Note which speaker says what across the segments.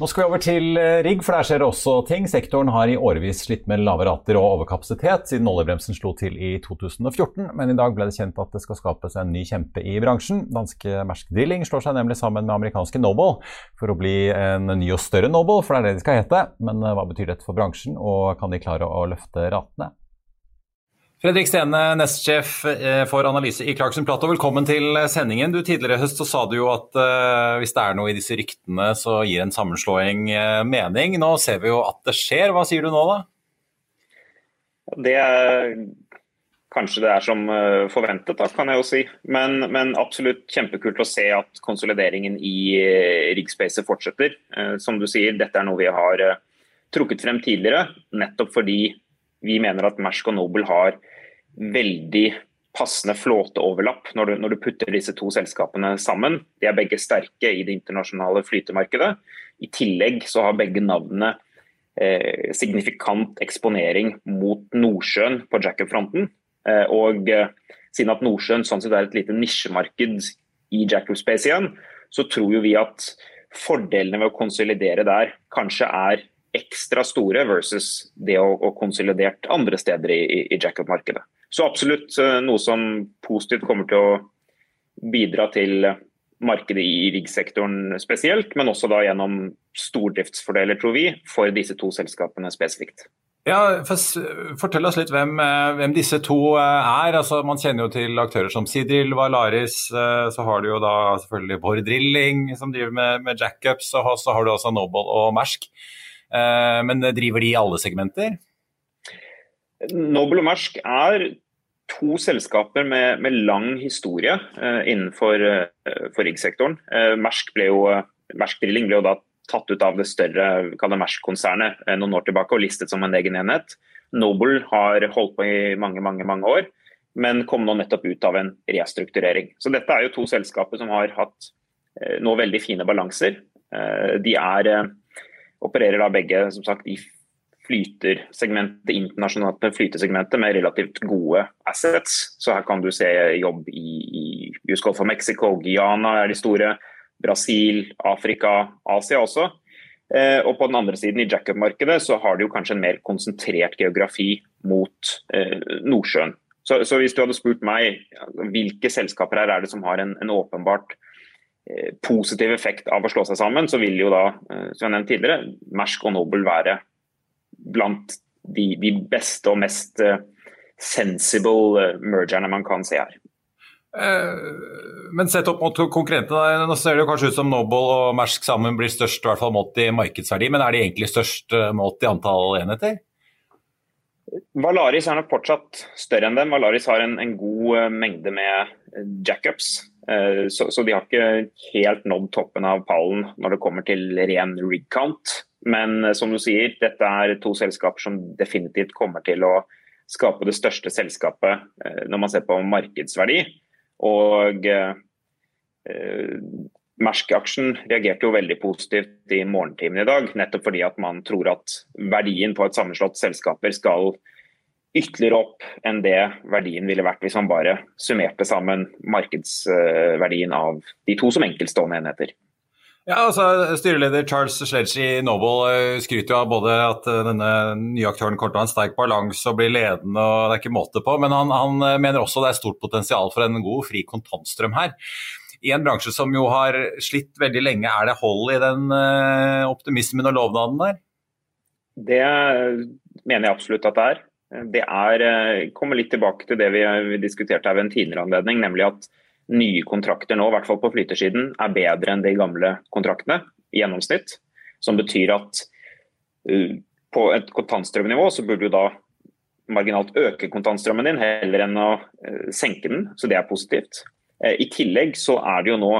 Speaker 1: Nå skal vi over til eh, rigg, for der skjer det også ting. Sektoren har i årevis slitt med lave rater og overkapasitet siden oljebremsen slo til i 2014, men i dag ble det kjent at det skal skapes en ny kjempe i bransjen. Danske Mersk Drilling slår seg nemlig sammen med amerikanske Noble for å bli en ny og større Noble, for det er det de skal hete. Men eh, hva betyr dette for bransjen, og kan de klare å løfte ratene? Fredrik Stene, nestsjef eh, for analyse i Clarkson Platou, velkommen til sendingen. Du, tidligere i høst så sa du jo at uh, hvis det er noe i disse ryktene, så gir en sammenslåing uh, mening. Nå ser vi jo at det skjer. Hva sier du nå, da?
Speaker 2: Det er kanskje det er som forventet, da, kan jeg jo si. Men, men absolutt kjempekult å se at konsolideringen i riggspacet fortsetter. Som du sier, dette er noe vi har trukket frem tidligere, nettopp fordi vi mener at Mersk og Noble har veldig passende flåteoverlapp når du, når du putter disse to selskapene sammen. De er begge sterke i det internasjonale flytemarkedet. I tillegg så har begge navnene eh, signifikant eksponering mot Nordsjøen på jackup-fronten. Eh, og eh, siden at Nordsjøen sånn sett er et lite nisjemarked i jackup-space igjen, så tror jo vi at fordelene ved å konsolidere der kanskje er ekstra store versus det å, å konsolidert andre steder i, i, i jackup-markedet. Så absolutt eh, noe som positivt kommer til å bidra til markedet i riggsektoren spesielt, men også da gjennom stordriftsfordeler, tror vi, for disse to selskapene spesifikt.
Speaker 1: Ja, Fortell oss litt hvem, eh, hvem, disse to eh, er. Altså, man kjenner jo til aktører som Sidril, Valaris. Så har du jo da selvfølgelig Borr Drilling som driver med, med jackups. Og så har du også Noble og Mersk. Men driver de i alle segmenter?
Speaker 2: Nobel og Mersk er to selskaper med, med lang historie uh, innenfor uh, riggsektoren. Mersk, Mersk Drilling ble jo da tatt ut av det større Mersk-konsernet noen år tilbake og listet som en egen enhet. Noble har holdt på i mange mange, mange år, men kom nå nettopp ut av en restrukturering. Så Dette er jo to selskaper som har hatt nå veldig fine balanser. De er, opererer da begge som sagt, i flytersegmentet, internasjonalt flytesegmentet med relativt gode assets. Så her kan du se jobb i, i US Gulf of Mexico, Guyana er de store, Brasil, Afrika, Asia også. Eh, og på den andre siden, i jackup-markedet, så har de jo kanskje en mer konsentrert geografi mot eh, Nordsjøen. Så, så, hvis du hadde spurt meg hvilke selskaper her er det som har en, en åpenbart positiv effekt av å slå seg sammen, så vil jo da, eh, som jeg nevnte tidligere, Mersk og Nobel være blant de, de beste og mest uh, sensible mergerne man kan se her.
Speaker 1: Men sett opp mot konkurrentene, nå ser det kanskje ut som Noble og Mersk sammen blir størst, i hvert fall målt i markedsverdi, men er de egentlig størst målt i antall enheter?
Speaker 2: Valaris er nok fortsatt større enn dem. Valaris har en, en god mengde med jackups. Så, så, de har ikke helt nådd toppen av pallen når det kommer til ren rig count. Men eh, som du sier, dette er to selskaper som definitivt kommer til å skape det største selskapet eh, når man ser på markedsverdi. Og eh, Mersk-aksjen reagerte jo veldig positivt i morgentimen i dag. Nettopp fordi at man tror at verdien på et sammenslått selskaper skal ytterligere opp enn det verdien ville vært hvis man bare summerte sammen markedsverdien av de to som enkeltstående enheter.
Speaker 1: Ja, altså Styreleder Charles Sledge i Noble eh, skryter jo av både at eh, denne nye aktøren kommer til å ha en sterk balanse og bli ledende, og det er ikke måte på, men han, han eh, mener også det er stort potensial for en god, fri kontantstrøm her. I en bransje som jo har slitt veldig lenge, er det hold i den optimismen og lovnaden der?
Speaker 2: Det mener jeg absolutt at det er. Det er, kommer litt tilbake til det vi, vi diskuterte ved en tidligere anledning, nemlig at nye kontrakter nå, i hvert fall på flytersiden, er bedre enn de gamle kontraktene i gjennomsnitt. Som betyr at uh, på et kontantstrømnivå så burde du da marginalt øke kontantstrømmen din heller enn å senke den, så det er positivt. I tillegg så er det jo nå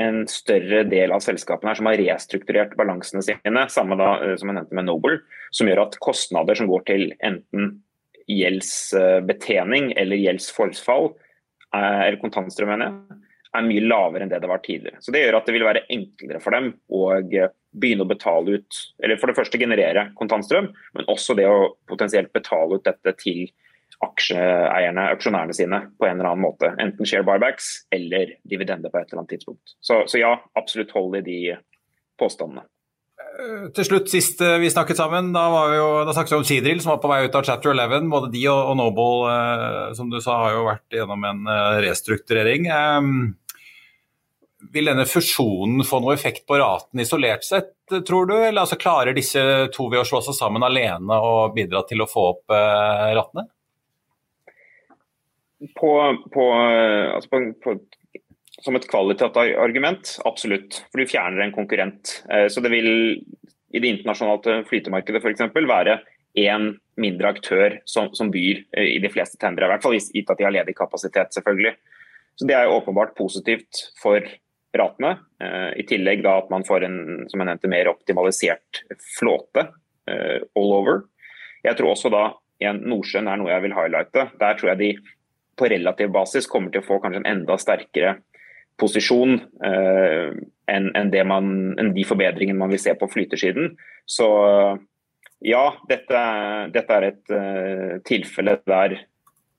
Speaker 2: en større del av selskapene her som har restrukturert balansene sine, samme da som jeg nevnte med Noble, som gjør at kostnader som går til enten gjeldsbetjening eller gjeldsforfall, eller kontantstrøm, mener jeg, er mye lavere enn det det var tidligere. Så Det gjør at det vil være enklere for dem å begynne å betale ut, eller for det første generere kontantstrøm, men også det å potensielt betale ut dette til aksjeeierne, aksjonærene sine, på en eller annen måte. Enten share buybacks eller dividende på et eller annet tidspunkt. Så, så ja, absolutt hold i de påstandene.
Speaker 1: Eh, til slutt, sist eh, vi snakket sammen, da, jo, da snakket vi om Cedril som var på vei ut av chapter 11. Både de og, og Noble, eh, som du sa, har jo vært gjennom en eh, restrukturering. Eh, vil denne fusjonen få noe effekt på raten isolert sett, tror du? Eller altså, klarer disse to ved å slå seg sammen alene og bidra til å få opp eh, ratene?
Speaker 2: På, på, altså på, som et kvalitativt argument, absolutt. For du fjerner en konkurrent. Eh, så det vil i det internasjonale flytemarkedet f.eks. være én mindre aktør som, som, byr eh, i de fleste tendere. I hvert fall gitt at de har ledig kapasitet, selvfølgelig. Så Det er åpenbart positivt for ratene. Eh, I tillegg da at man får en som jeg nevnte, mer optimalisert flåte all over. Jeg tror også da Nordsjøen er noe jeg vil highlighte. Der tror jeg de på relativ basis kommer til å få kanskje en enda sterkere posisjon eh, enn en en de forbedringene man vil se på flytesiden. Så ja, dette, dette er et uh, tilfelle der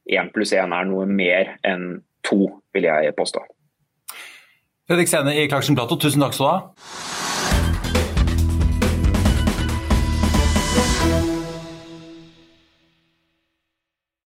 Speaker 2: én pluss én er noe mer enn to, vil jeg påstå.
Speaker 1: Fredrik Sene i Clarkson Platou, tusen takk skal du ha.